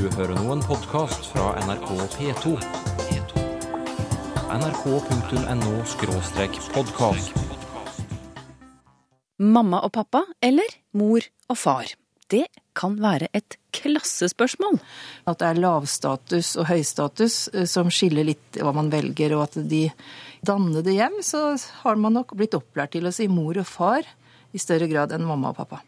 Du hører nå en podkast fra NRK P2. nrk.no podkast. Mamma og pappa eller mor og far? Det kan være et klassespørsmål. At det er lavstatus og høystatus eh, som skiller litt hva man velger, og at de dannede hjem, så har man nok blitt opplært til å si mor og far i større grad enn mamma og pappa.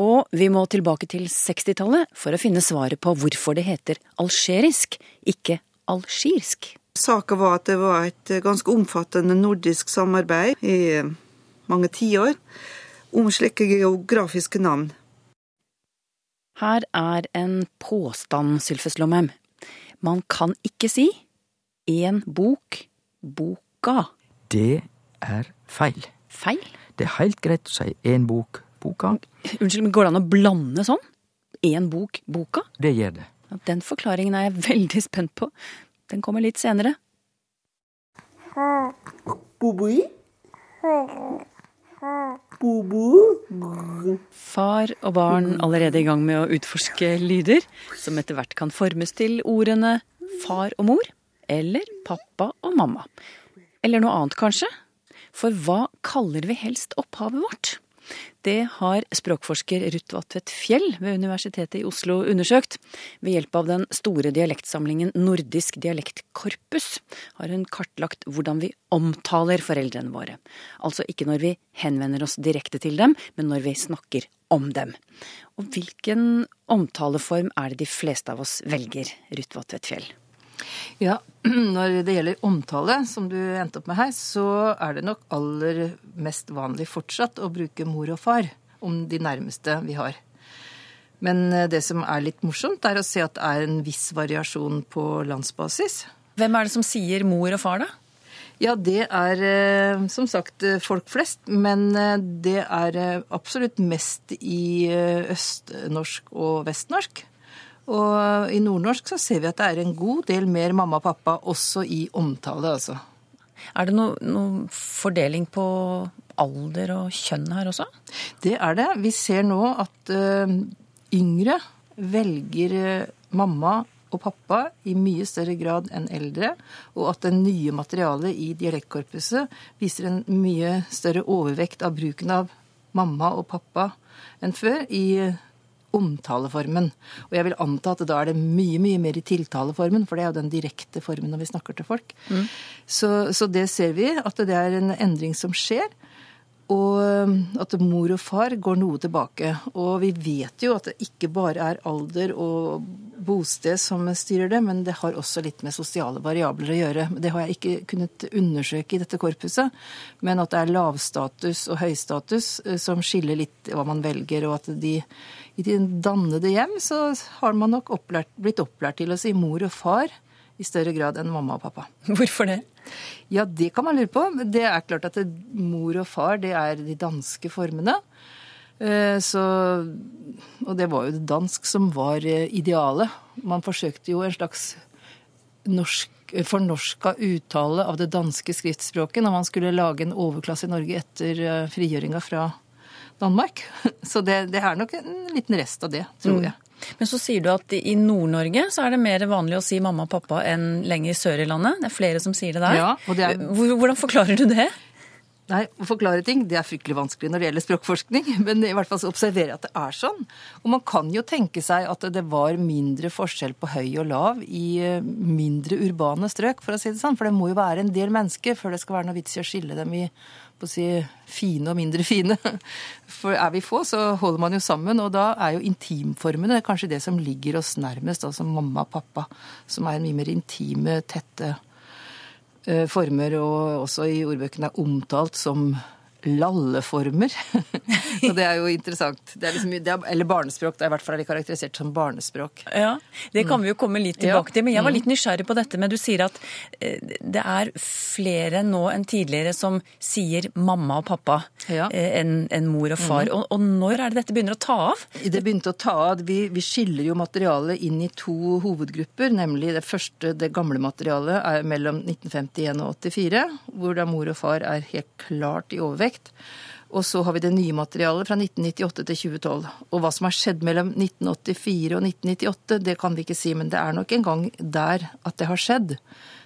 Og vi må tilbake til 60-tallet for å finne svaret på hvorfor det heter algerisk, ikke algirsk. Saka var at det var et ganske omfattende nordisk samarbeid i mange tiår om slike geografiske navn. Her er en påstand, Sylfes Lomheim. Man kan ikke si én bok, boka. Det er feil. Feil? Det er helt greit å si én bok, boka. Unnskyld, men går det an å blande sånn? Én bok, boka? Det gjør det. Ja, Den forklaringen er jeg veldig spent på. Den kommer litt senere. Far og barn allerede i gang med å utforske lyder, som etter hvert kan formes til ordene far og mor, eller pappa og mamma. Eller noe annet, kanskje? For hva kaller vi helst opphavet vårt? Det har språkforsker Ruth Vatvedt Fjell ved Universitetet i Oslo undersøkt. Ved hjelp av den store dialektsamlingen Nordisk dialektkorpus har hun kartlagt hvordan vi omtaler foreldrene våre. Altså ikke når vi henvender oss direkte til dem, men når vi snakker om dem. Og hvilken omtaleform er det de fleste av oss velger, Ruth Vatvedt Fjell? Ja, når det gjelder omtale, som du endte opp med her, så er det nok aller mest vanlig fortsatt å bruke mor og far om de nærmeste vi har. Men eh, det som er litt morsomt, er å se at det er en viss variasjon på landsbasis. Hvem er det som sier mor og far, da? Ja, det er eh, som sagt eh, folk flest, men det er absolutt mest i østnorsk og vestnorsk. Og i nordnorsk så ser vi at det er en god del mer mamma og pappa også i omtale, altså. Er det noe, noe fordeling på alder og kjønn her også? Det er det. Vi ser nå at uh, yngre velger eh, mamma og pappa i mye større grad enn eldre, og at det nye materialet i dialektkorpuset viser en mye større overvekt av bruken av mamma og pappa enn før i omtaleformen. Og jeg vil anta at da er det mye, mye mer i tiltaleformen, for det er jo den direkte formen når vi snakker til folk. Så, så det ser vi, at det er en endring som skjer. Og um, at mor og far går noe tilbake. Og vi vet jo at det ikke bare er alder og bosted som styrer det, men det har også litt med sosiale variabler å gjøre. Det har jeg ikke kunnet undersøke i dette korpuset. Men at det er lavstatus og høystatus eh, som skiller litt hva man velger, og at de i de dannede hjem så har man nok opplært, blitt opplært til å si mor og far i større grad enn mamma og pappa. Hvorfor det? Ja, det kan man lure på. Det er klart at det, mor og far, det er de danske formene. Eh, Så, og det var jo det dansk som var eh, idealet. Man forsøkte jo en slags norsk, fornorska uttale av det danske skriftspråket når man skulle lage en overklasse i Norge etter eh, frigjøringa fra Danmark. Så det, det er nok en liten rest av det, tror jeg. Men så sier du at i Nord-Norge så er det mer vanlig å si mamma og pappa enn lenger sør i landet. Det er flere som sier det der. Ja, og det er- Hvordan forklarer du det? Nei, Å forklare ting det er fryktelig vanskelig når det gjelder språkforskning, men i hvert fall så observerer jeg at det er sånn. Og man kan jo tenke seg at det var mindre forskjell på høy og lav i eh, mindre urbane strøk, for å si det sånn. For det må jo være en del mennesker før det skal være noe vits i å skille dem i på å si, fine og mindre fine. For er vi få, så holder man jo sammen, og da er jo intimformene kanskje det som ligger oss nærmest, altså mamma og pappa, som er en mye mer intime, tette eh, former, og også i ordbøkene er omtalt som lalleformer. og det er jo interessant. Det er liksom, det er, eller barnespråk. Det er i hvert fall er det karakterisert som barnespråk. Ja, Det kan vi jo komme litt tilbake Ja. til. Men jeg var litt nysgjerrig på dette. Men du sier at eh, det er flere nå enn tidligere som sier mamma og pappa Ja. eh, enn en mor og far. Og, og når er det dette begynner å ta av? Det begynte å ta av. Vi, vi skiller jo materialet inn i to hovedgrupper. Nemlig det første, det gamle materialet, er mellom 1951 og 84, hvor da mor og far er helt klart i overvekt. Og så har vi det nye materialet fra 1998 til 2012. Og hva som har skjedd mellom 1984 og 1998, det kan vi ikke si, men det er nok en gang der at det har skjedd,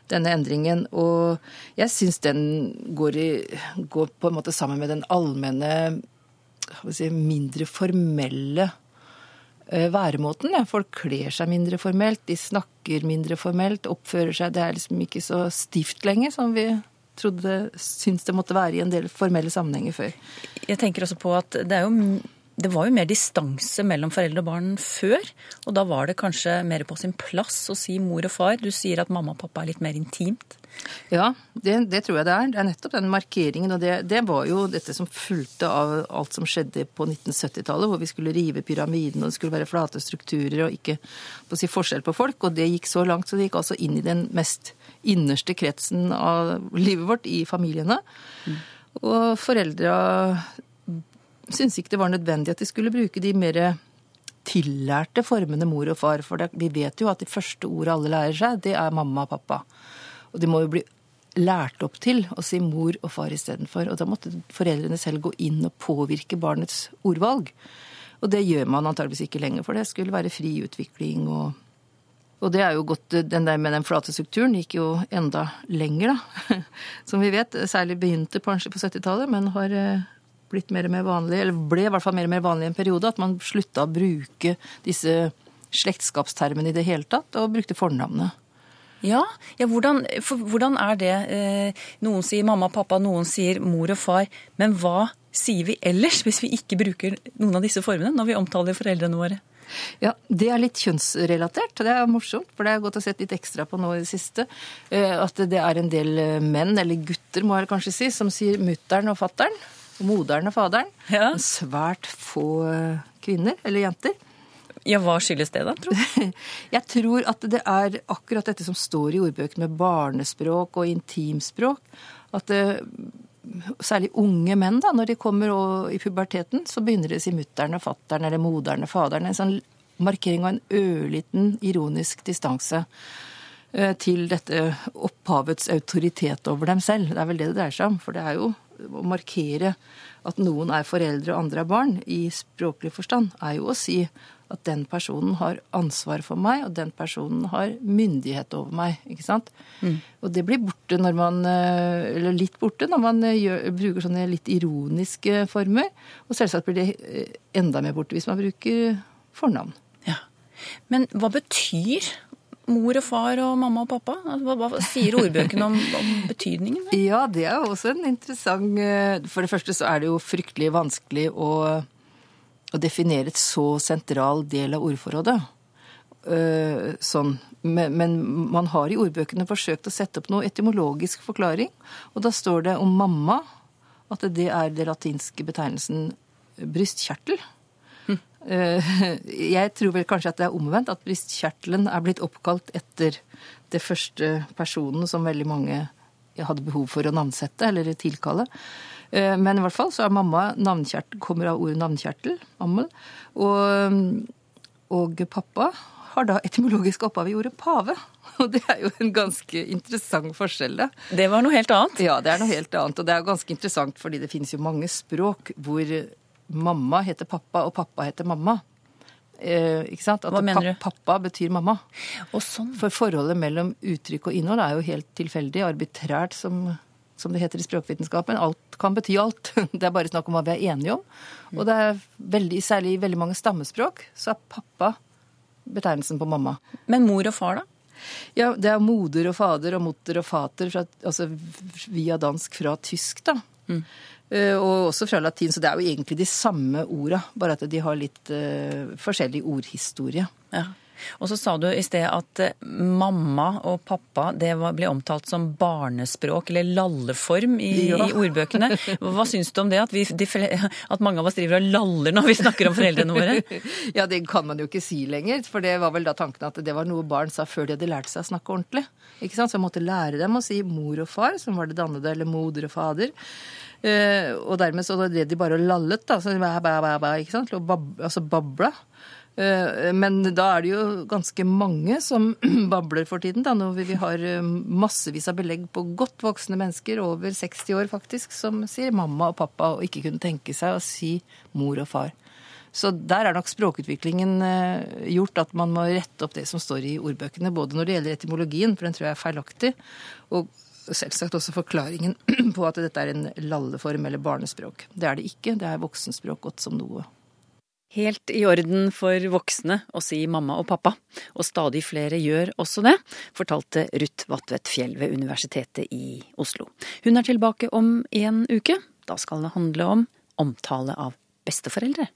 denne endringen. Og jeg syns den går, i, går på en måte sammen med den allmenne, si, mindre formelle eh, væremåten. Ja. Folk kler seg mindre formelt, de snakker mindre formelt, oppfører seg Det er liksom ikke så stivt lenger som vi trodde syntes det måtte være i en del formelle sammenhenger før. Jeg tenker også på at det er jo det var jo mer distanse mellom foreldre og barn før. Og da var det kanskje mer på sin plass å si mor og far. Du sier at mamma og pappa er litt mer intimt. Ja, det, det tror jeg det er. Det er nettopp den markeringen. Og det, det var jo dette som fulgte av alt som skjedde på 1970-tallet, hvor vi skulle rive pyramiden, og det skulle være flate strukturer og ikke på å si forskjell på folk. Og det gikk så langt, så det gikk altså inn i den mest innerste kretsen av livet vårt, i familiene. Mm. Og foreldra syntes ikke det var nødvendig at de skulle bruke de mer tillærte formene mor og far. For vi vet jo at de første ordene alle lærer seg, det er mamma og pappa. Og de må jo bli lært opp til å si mor og far istedenfor. Og da måtte foreldrene selv gå inn og påvirke barnets ordvalg. Og det gjør man antageligvis ikke lenger, for det skulle være fri utvikling og og det er jo godt, den der med den flate strukturen gikk jo enda lenger, da. Som vi vet. Særlig begynte kanskje på 70-tallet, men har eh, blitt mer og mer vanlig, eller ble i hvert fall mer og mer vanlig i en periode, at man slutta å bruke disse slektskapstermene i det hele tatt, og brukte fornavnet. Ja, ja hvordan, for, hvordan, er det? Eh, noen sier mamma og pappa, noen sier mor og far. Men hva sier vi ellers, hvis vi ikke bruker noen av disse formene når vi omtaler foreldrene våre? Ja, Det er litt kjønnsrelatert. Det er morsomt, for det er godt å sett litt ekstra på nå i det siste. Eh, at det er en del menn, eller gutter må jeg kanskje si, som sier mutter'n og fatter'n og moderen og faderen. Ja. Svært få eh, kvinner eller jenter. Ja, Hva skyldes det, da? Tror du? Jeg tror at det er akkurat dette som står i ordbøkene med barnespråk og intimspråk. At særlig unge menn, da, når de kommer i puberteten, så begynner de å si mutter'n og fatter'n eller moder'n og fader'n. En sånn markering av en ørliten ironisk distanse eh, til dette opphavets autoritet over dem selv. Det er vel det det dreier seg om. For det er jo å markere at noen er foreldre og andre er barn, i språklig forstand, er jo å si at den personen har ansvar for meg, og den personen har myndighet over meg. ikke sant? Mm. Og det blir borte når man eh, Eller litt borte når man eh, gjør, bruker sånne litt ironiske former. Og selvsagt blir det eh, enda mer borte hvis man bruker fornavn. Ja. Men hva betyr mor og far og mamma og pappa? Altså, hva, hva sier ordbøkene om, om, betydningen? Ja, det er også en interessant For det første så er det jo fryktelig vanskelig å, å definere et så sentral del av ordforrådet. Uh, sånn. Men, men, man har i ordbøkene forsøkt å sette opp noe etymologisk forklaring. Og da står det om mamma at det er det latinske betegnelsen brystkjertel. Eh, jeg tror vel kanskje at det er omvendt, at brystkjertelen er blitt oppkalt etter det første personen som veldig mange hadde behov for å navnsette eller tilkalle. Eh, men i hvert fall så er mamma navnkjertel, kommer av ordet navnkjertel, ammel. Og, og pappa har da etymologisk opphav i ordet pave. Og det er jo en ganske interessant forskjell, da. Det var noe helt annet? Ja, det er noe helt annet. Og det er ganske interessant fordi det finnes jo mange språk hvor mamma heter pappa, og pappa heter mamma. Eh, ikke sant? At Hva mener du? Pappa betyr mamma. Og sånn. For forholdet mellom uttrykk og innhold er jo helt tilfeldig, arbitrært, som, som det heter i språkvitenskapen. Alt kan bety alt. Det er bare snakk om hva vi er enige om. Og det er veldig, særlig i veldig mange stammespråk så er pappa betegnelsen på mamma. Men mor og far, da? Ja, det er moder og fader og motter og fater, fra, altså via dansk fra tysk, da. Mm. Eh, og også fra latin, så det er jo egentlig de samme orda, bare at de har litt uh, forskjellig ordhistorie. Ja. Og så sa du i sted at eh, mamma og pappa det ble omtalt som barnespråk, eller lalleform, i, ja. i ordbøkene. Hva syns du om det, at, vi, de, at, mange av oss driver og laller når vi snakker om foreldrene våre? Ja, det kan man jo ikke si lenger, for det var vel da tanken at det var noe barn sa før de hadde lært seg å snakke ordentlig. Ikke sant? Så jeg måtte lære dem å si mor og far, som var det dannede, eller moder og fader. Uh, og dermed så drev de bare lallet, da. Så bæ, bæ, bæ, ikke sant? Bab, altså babla. Eh, Men da er det jo ganske mange som babler for tiden, da, når vi har eh, massevis av belegg på godt voksne mennesker, over 60 år faktisk, som sier mamma og pappa og ikke kunne tenke seg å si mor og far. Så der er nok språkutviklingen eh, gjort at man må rette opp det som står i ordbøkene, både når det gjelder etymologien, for den tror jeg er feilaktig, og selvsagt også forklaringen på at dette er en lalleform eller barnespråk. Det er det ikke, det er voksenspråk godt som noe. Helt i orden for voksne å si mamma og pappa, og stadig flere gjør også det, fortalte Ruth Vatvedt Fjell ved Universitetet i Oslo. Hun er tilbake om en uke. Da skal det handle om omtale av besteforeldre.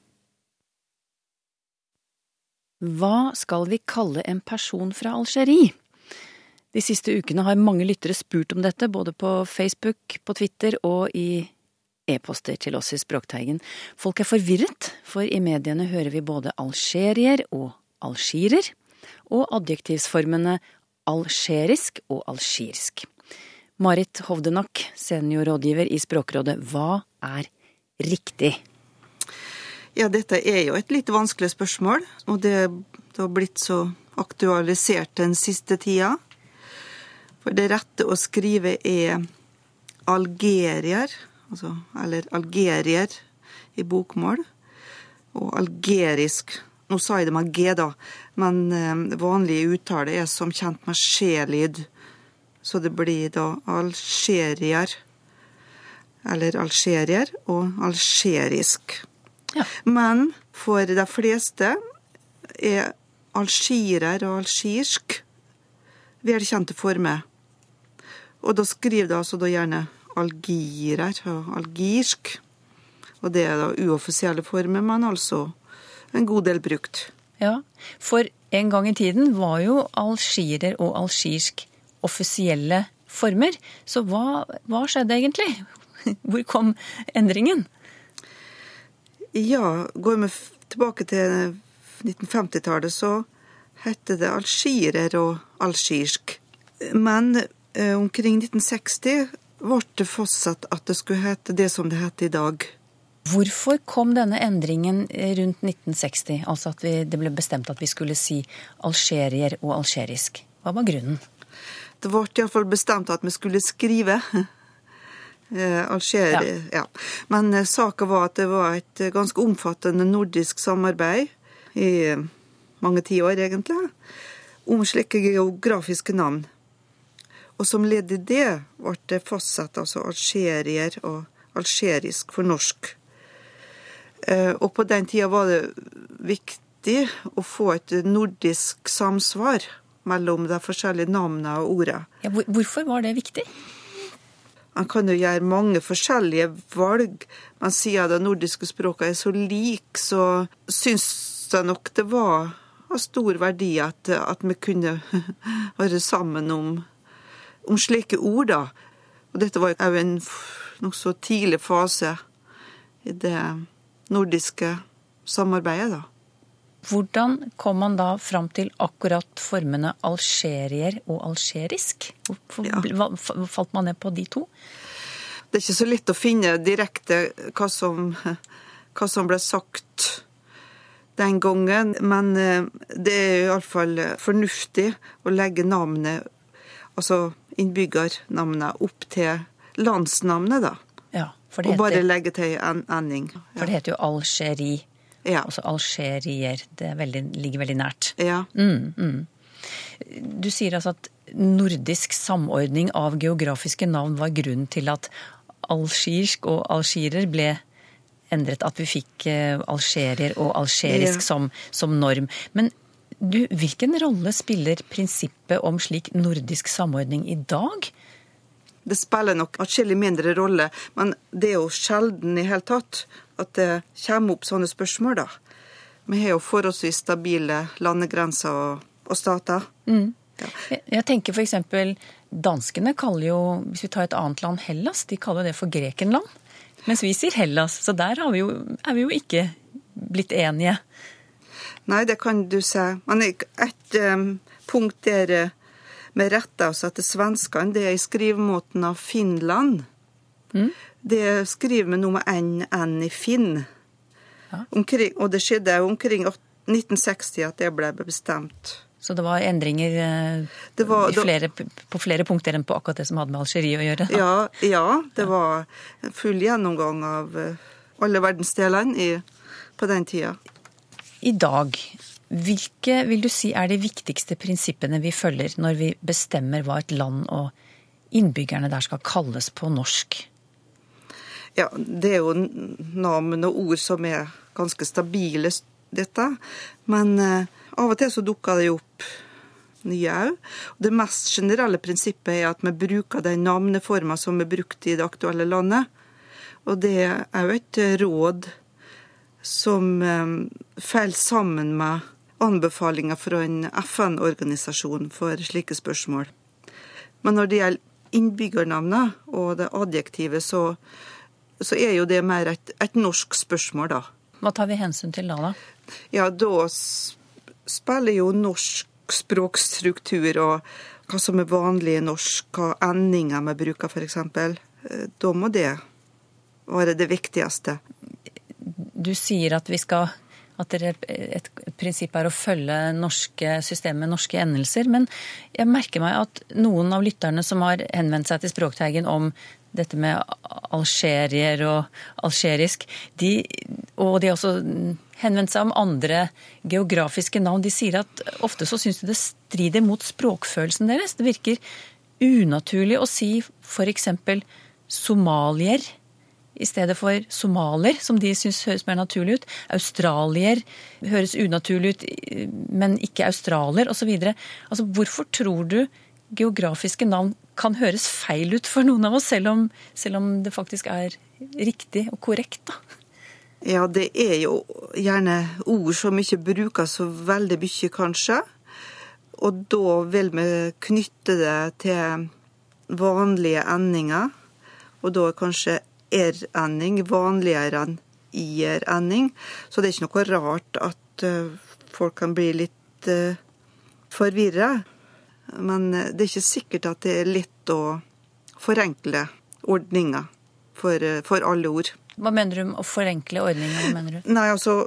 Hva skal vi kalle en person fra Algerie? De siste ukene har mange lyttere spurt om dette, både på Facebook, på Twitter og i e-poster til oss i Språkteigen. Folk er forvirret, for i mediene hører vi både algerier og algirer, og adjektivsformene algerisk og algirsk. Marit Hovdenak, seniorrådgiver i Språkrådet, hva er riktig? Ja, dette er jo et litt vanskelig spørsmål, og det, det har blitt så aktualisert den siste tida. For det rette å skrive er algerier, altså, eller algerier i bokmål, og algerisk. Nå sa jeg det med G, da, men eh, vanlig uttale er som kjent med sjelyd. Så det blir da algerier, eller algerier, og algerisk. Ja. Men for de fleste er algirer og algirsk velkjente former. Og da skriver det altså da gjerne algirer algirsk. Og det er da uoffisielle former, men altså en god del brukt. Ja, for en gang i tiden var jo algirer og algirsk offisielle former. Så hva, hva skjedde egentlig? Hvor kom endringen? Ja, går vi tilbake til 1950-tallet, så hette det algirer og algirsk. Men eh, omkring 1960 ble det fastsatt at det skulle hete det som det heter i dag. Hvorfor kom denne endringen rundt 1960? Altså at vi, det ble bestemt at vi skulle si algerier og algerisk. Hva var grunnen? Det ble iallfall bestemt at vi skulle skrive eh, Algerie. Ja. Men eh, saka var at det var et eh, ganske omfattende nordisk samarbeid i eh, mange tiår, egentlig, om slike geografiske navn. Og som ledd i det ble det fastsatt altså algerier og algerisk for norsk. Eh, Og på den tida var det viktig å få et nordisk samsvar mellom de forskjellige navnene og ordene. Ja, hvorfor var det viktig? Man kan jo gjøre mange forskjellige valg, men siden de nordiske språkene er så like, så syns jeg nok det var av stor verdi at, at vi kunne være sammen om, om slike ord, da. Og dette var jo en nokså tidlig fase i det nordiske samarbeidet, da. Hvordan kom man da fram til akkurat formene algerier og algerisk? Hvorfor Ja. falt man ned på de to? Det er ikke så lett å finne direkte hva som, hva som ble sagt den gangen, men eh, det er iallfall fornuftig å legge navnet, altså innbyggernavnet, opp til landsnavnet, da. Ja, for det Og bare legge til en ending. for det heter jo Algerie. Ja. Altså algerier. Det veldig, ligger veldig nært. ja. Mm, mm. Du sier altså at nordisk samordning av geografiske navn var grunnen til at algirsk og algirer ble endret. At vi fikk eh, algerier og algerisk Ja. som, som norm. Men du, hvilken rolle spiller prinsippet om slik nordisk samordning i dag? Det spiller nok atskillig mindre rolle, men det er jo sjelden i hele tatt at det kommer opp sånne spørsmål, da. Vi har jo forholdsvis stabile landegrenser og, og stater. Ja. Jeg, jeg tenker eksempel danskene kaller jo, hvis vi tar et annet land, Hellas, de kaller det for Grekenland. Mens vi sier Hellas, så der har vi jo, er vi jo ikke blitt enige. Nei, det kan du si. Men et um, punkt der vi retter oss etter svenskene, det er i skrivemåten av Finland. Det skriver vi nå med NN i Finn. Ja. Omkring, og det skjedde omkring 1960 at det ble bestemt. Så det var endringer eh, Det var- flere, på flere punkter enn på akkurat det som hadde med Algerie å gjøre? Ja, ja, det var full gjennomgang av eh, alle verdensdelene i, på den tida. I dag, hvilke vil du si er de viktigste prinsippene vi følger når vi bestemmer hva et land og innbyggerne der skal kalles på norsk? Ja, det er jo navn og ord som er ganske stabile, dette. Men eh, av og til så dukker det jo opp nye òg. Det mest generelle prinsippet er at vi bruker den navneforma som er brukt i det aktuelle landet. Og det er òg et råd som eh, faller sammen med anbefalinger fra en FN-organisasjon for slike spørsmål. Men når det gjelder innbyggernavnet og det adjektivet, så, så er jo det mer et, et norsk spørsmål, da. Hva tar vi hensyn til da, da? Ja, da spiller jo norsk språkstruktur og hva som er vanlig i norsk, hva endinger vi bruker f.eks. Da må det være det viktigste. Du sier at vi skal at et prinsipp er å følge norske systemet norske endelser. Men jeg merker meg at noen av lytterne som har henvendt seg til Språkteigen om dette med algerier og algerisk, de, og de har også henvendt seg om andre geografiske navn, de sier at ofte så syns de det strider mot språkfølelsen deres. Det virker unaturlig å si f.eks. somalier i stedet for somaler, som de syns høres mer naturlig ut. Australier høres unaturlig ut, men ikke australier, osv. Altså, hvorfor tror du geografiske navn kan høres feil ut for noen av oss, selv om, selv om det faktisk er riktig og korrekt? da? Ja, det er jo gjerne ord som ikke brukes så veldig mye, kanskje. Og da vil vi knytte det til vanlige endinger. Og da er kanskje r-ending vanligere enn ir-ending. Så det er ikke noe rart at eh, folk kan bli litt uh, forvirra. Men eh, det er ikke sikkert at det er lett å forenkle ordninga for, eh, for alle ord. Hva mener du med å forenkle ordninga? Nei, altså,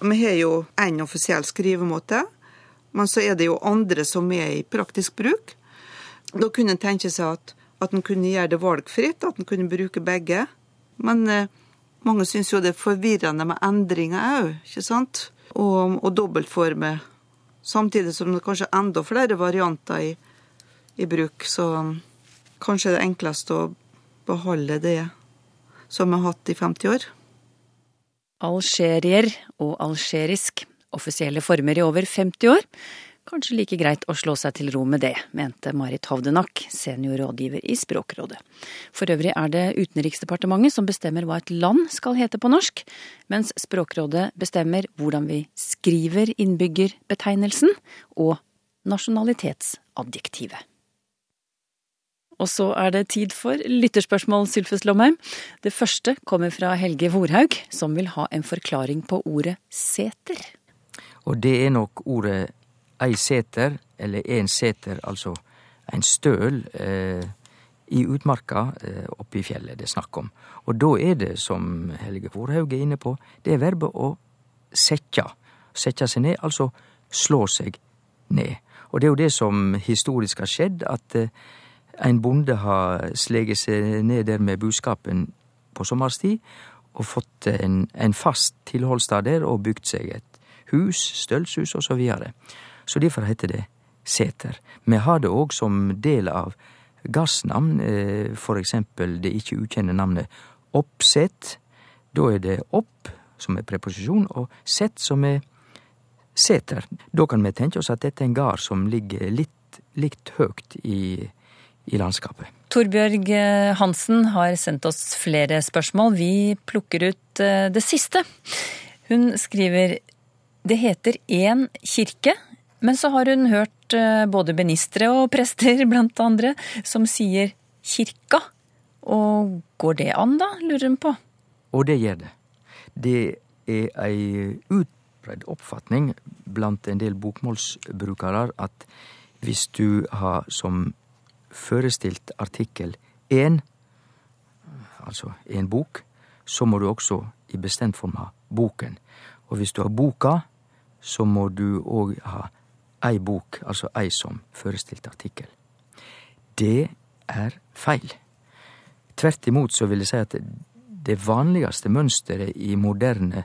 vi har jo én offisiell skrivemåte, men så er det jo andre som er i praktisk bruk. Da kunne en tenke seg at, at en kunne gjøre det valgfritt, at en kunne bruke begge. Men eh, mange syns jo det er forvirrende med endringer òg, ikke sant? Og, og dobbeltformer. Samtidig som det kanskje er enda flere varianter i, i bruk. Så kanskje det er enklest å beholde det som vi har hatt i 50 år. Algerier og algerisk, offisielle former i over 50 år. Kanskje like greit å slå seg til ro med det, mente Marit Havdenak, seniorrådgiver i Språkrådet. For øvrig er det Utenriksdepartementet som bestemmer hva et land skal hete på norsk, mens Språkrådet bestemmer hvordan vi skriver innbyggerbetegnelsen og nasjonalitetsadjektivet. Og så er det tid for lytterspørsmål, Sylfes Lomheim. Det første kommer fra Helge Vorhaug, som vil ha en forklaring på ordet seter. Og det er nok ordet ei seter, eller en seter, altså en støl, eh, i utmarka eh, oppe i fjellet det er snakk om. Og da er det, som Helge Forhaug er inne på, det er verbet å setja. Setja seg ned, altså slå seg ned. Og det er jo det som historisk har skjedd, at eh, en bonde har sleget seg ned der med buskapen på sommerstid, og fått en, en fast tilholdsstad der og bygd seg et hus, stølshus og så. Så derfor heter det seter. Vi har det òg som del av gassnavn, eh, for eksempel det ikke ukjente navnet oppsett. Da er det opp, som er preposisjon, og sett, som er seter. Da kan vi tenke oss at dette er en gard som ligger litt, likt høgt i, i landskapet. Torbjørg eh, Hansen har sendt oss flere spørsmål. Vi plukker ut eh, det siste. Hun skriver det heter én kirke, men så har hun hørt eh, både ministre og prester, blant andre, som sier kirka. Og går det an, da, lurer hun på. Og det gjør det. Det er ei utbredd oppfatning blant en del bokmålsbrukere at hvis du har som førestilt artikkel én, altså en bok, så må du også i bestemt form ha boken. Og hvis du har boka, så må du òg ha ei bok, altså ei som førestilt artikkel. Det er feil. Tvert imot så vil jeg si at det vanligste mønsteret i moderne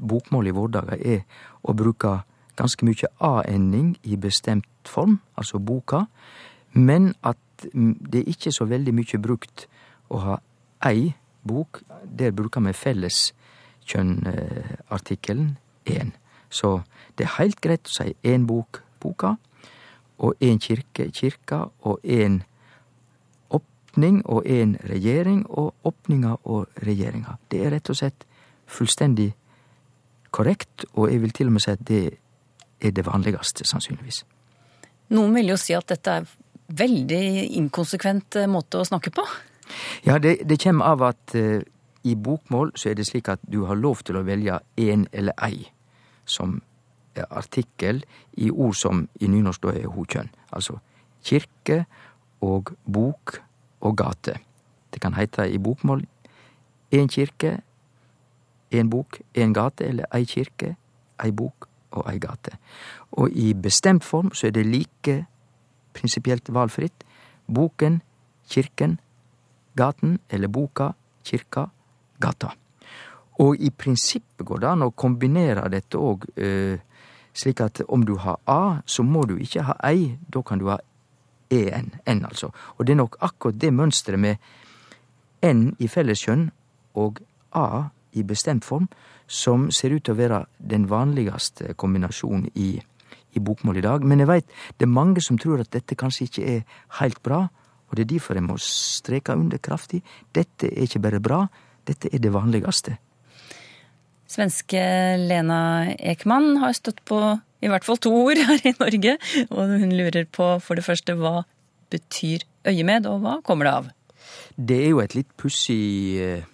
bokmål i våre dager er å bruke ganske mye a-ending i bestemt form, altså boka, men at det er ikke så veldig mye brukt å ha ei bok. Der bruker vi felleskjønnartikkelen én. Så det er heilt greit å si én bok, boka, og én kirke, kirka, og én åpning og én regjering, og åpninga og regjeringa. Det er rett og slett fullstendig korrekt, og jeg vil til og med si at det er det vanligste, sannsynligvis. Noen vil jo si at dette er veldig inkonsekvent eh, måte å snakke på. Ja, det, det kommer av at uh, i bokmål så er det slik at du har lov til å velge én eller ei som artikkel i ord som i nynorsk da er hokjønn. Altså kirke og bok og gate. Det kan heite i bokmål én kirke, én bok, én gate, eller ei kirke, ei bok og ei gate. Og i bestemt form så er det like prinsipielt valfritt. Boken, kirken, gaten, eller boka, kirka, gata. Og i prinsippet går det an å kombinere dette òg, øh, slik at om du har A, så må du ikke ha ei, da kan du ha en, n altså. Og det er nok akkurat det mønsteret med n i felleskjønn og a i bestemt form som ser ut til å være den vanligste kombinasjonen i, i bokmål i dag. Men jeg veit det er mange som tror at dette kanskje ikke er heilt bra, og det er derfor jeg må streke under kraftig. Dette er ikke bare bra, dette er det vanligste. Svenske Lena Ekman har støtt på i hvert fall to ord her i Norge, og hun lurer på for det første hva betyr øyemed, og hva kommer det av? Det er jo et litt pussig eh,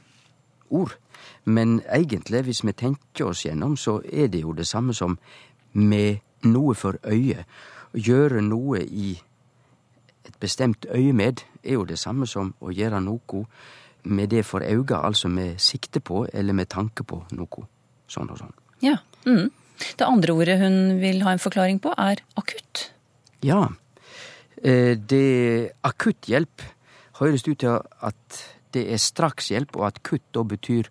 ord. Men egentlig, hvis vi tenker oss gjennom, så er det jo det samme som med noe for øye. Å gjøre noe i et bestemt øyemed er jo det samme som å gjøre noe med det for auga, altså med sikte på eller med tanke på noe. Sånn og sånn. Ja. Mm. Det andre ordet hun vil ha en forklaring på, er akutt. Ja. Eh, det akutthjelp høres ut til at det er strakshjelp, og at kutt da betyr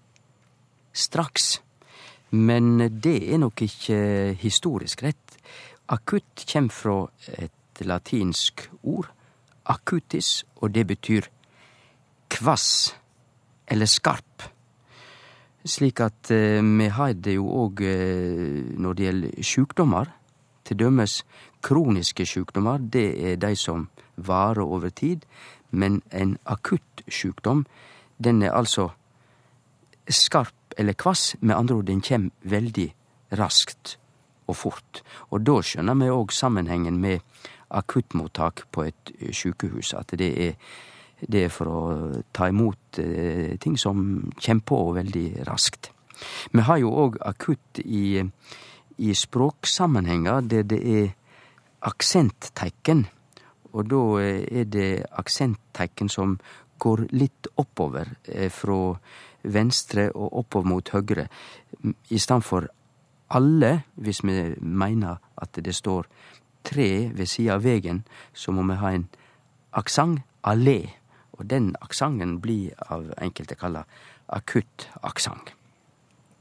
straks. Men det er nok ikke historisk rett. Akutt kommer fra et latinsk ord, acutis, og det betyr kvass eller skarp. Slik at eh, vi har det jo òg eh, når det gjelder sjukdomar. Til dømes kroniske sjukdomar, det er dei som varer over tid. Men en akutt sjukdom, den er altså skarp eller kvass. Med andre ord, den kjem veldig raskt og fort. Og da skjønner vi òg sammenhengen med akuttmottak på et sjukehus. At det er, det for å ta imot eh, ting som kommer på veldig raskt. Vi har jo òg akutt i, i språksammenhenger der det er aksentteikn. Og da er det aksentteikn som går litt oppover eh, fra venstre og oppover mot høgre, i stedet for alle, hvis vi meiner at det står tre ved sida av vegen, så må vi ha en aksent allé. Og den aksenten blir av enkelte kalla akutt aksent.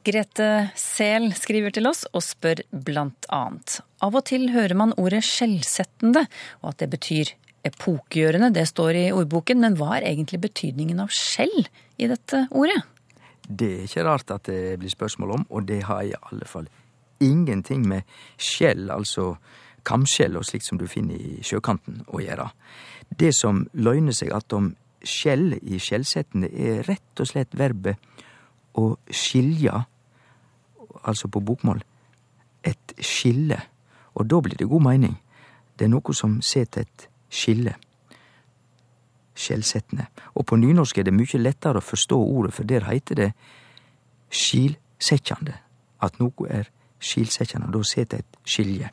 Grete Sel skriver til oss og spør blant annet. Av og til hører man ordet skjellsettende, og at det betyr epokegjørende. Det står i ordboken, men hva er egentlig betydningen av skjell i dette ordet? Det er ikke rart at det blir spørsmål om, og det har i alle fall ingenting med skjell, altså kamskjell og slikt som du finner i sjøkanten, å gjøre. Det som løgner seg attom skjell i skjellsettene er rett og slett verbet å skilja, altså på bokmål, et skille. Og da blir det god mening. Det er noe som set et skille skjellsettende. Og på nynorsk er det mykje lettare å forstå ordet, for der heiter det skilsettjande. At noe er skilsettjande. da set eit skilje.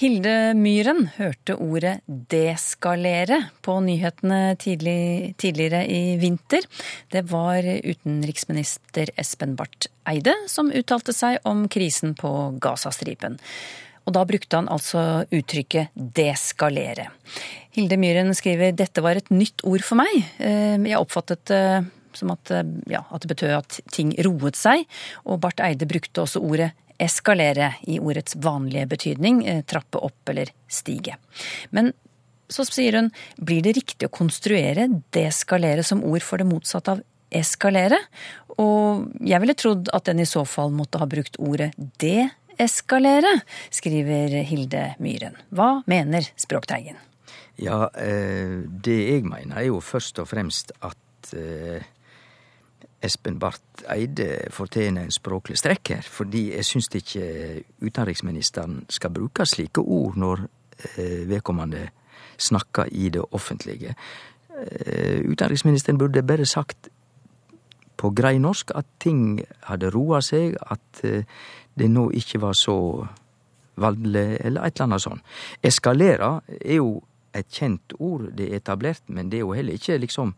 Hilde Myhren hørte ordet deskalere på nyhetene tidlig, tidligere i vinter. Det var utenriksminister Espen Barth Eide som uttalte seg om krisen på Gazastripen. Og da brukte han altså uttrykket deskalere. Hilde Myhren skriver dette var et nytt ord for meg. Eh, jeg oppfattet det som at, ja, at det betød at ting roet seg. Og Barth Eide brukte også ordet eskalere i ordets vanlige betydning, eh, trappe opp eller stige. Men så sier hun, blir det riktig å konstruere deskalere som ord for det motsatte av eskalere? Og jeg ville trodd at den i så fall måtte ha brukt ordet deeskalere, skriver Hilde Myhren. Hva mener Språkteigen? Ja, eh, det jeg mener er jo først og fremst at eh, Espen Barth Eide fortjener en språklig strekk her, fordi jeg syns ikke utenriksministeren skal bruke slike ord når eh, vedkommende snakker i det offentlige. Eh, utenriksministeren burde bare sagt på grei norsk at ting hadde roa seg, at eh, det nå ikke var så voldelig, eller et eller annet sånt. Eskalera er jo et kjent ord, det er etablert, men det er jo heller ikke liksom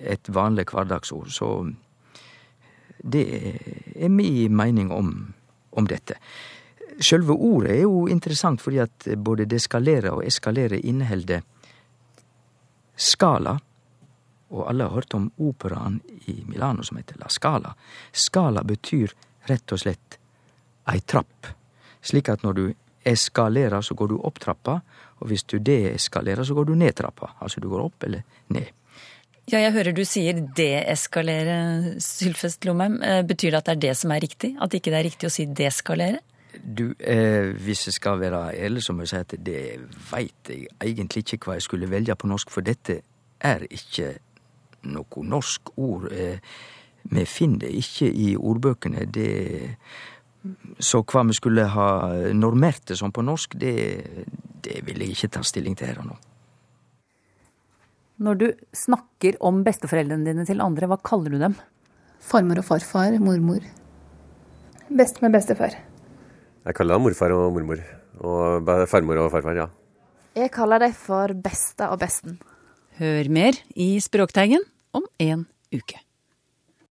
et vanlig hverdagsord. Så det er mi mening om, om dette. Sjølve ordet er jo interessant fordi at både deskalere og eskalere inneholder skala. Og alle har hørt om operaen i Milano som heter La Scala. Skala betyr rett og slett ei trapp. Slik at når du eskalerer, så går du opp trappa, og hvis du deeskalerer, så går du ned trappa. Altså du går opp eller ned. Ja, jeg hører du sier deeskalere, Sylfest Lomheim. Eh, betyr det at det er det som er riktig? At ikke det er riktig å si deskalere? Du, eh, hvis jeg skal være ærlig, så må jeg si at det veit jeg egentlig ikke hva jeg skulle velge på norsk, for dette er ikke noe norsk ord. Eh, vi finner det ikke i ordbøkene. Det, så hva vi skulle ha normert det som på norsk, det, det vil jeg ikke ta stilling til her og nå. Når du snakker om besteforeldrene dine til andre, hva kaller du dem? Farmor og farfar, mormor. Best med bestefar. Jeg kaller dem morfar og mormor. Og farmor og farfar, ja. Jeg kaller dem for besta og besten. Hør mer i Språkteigen om en uke.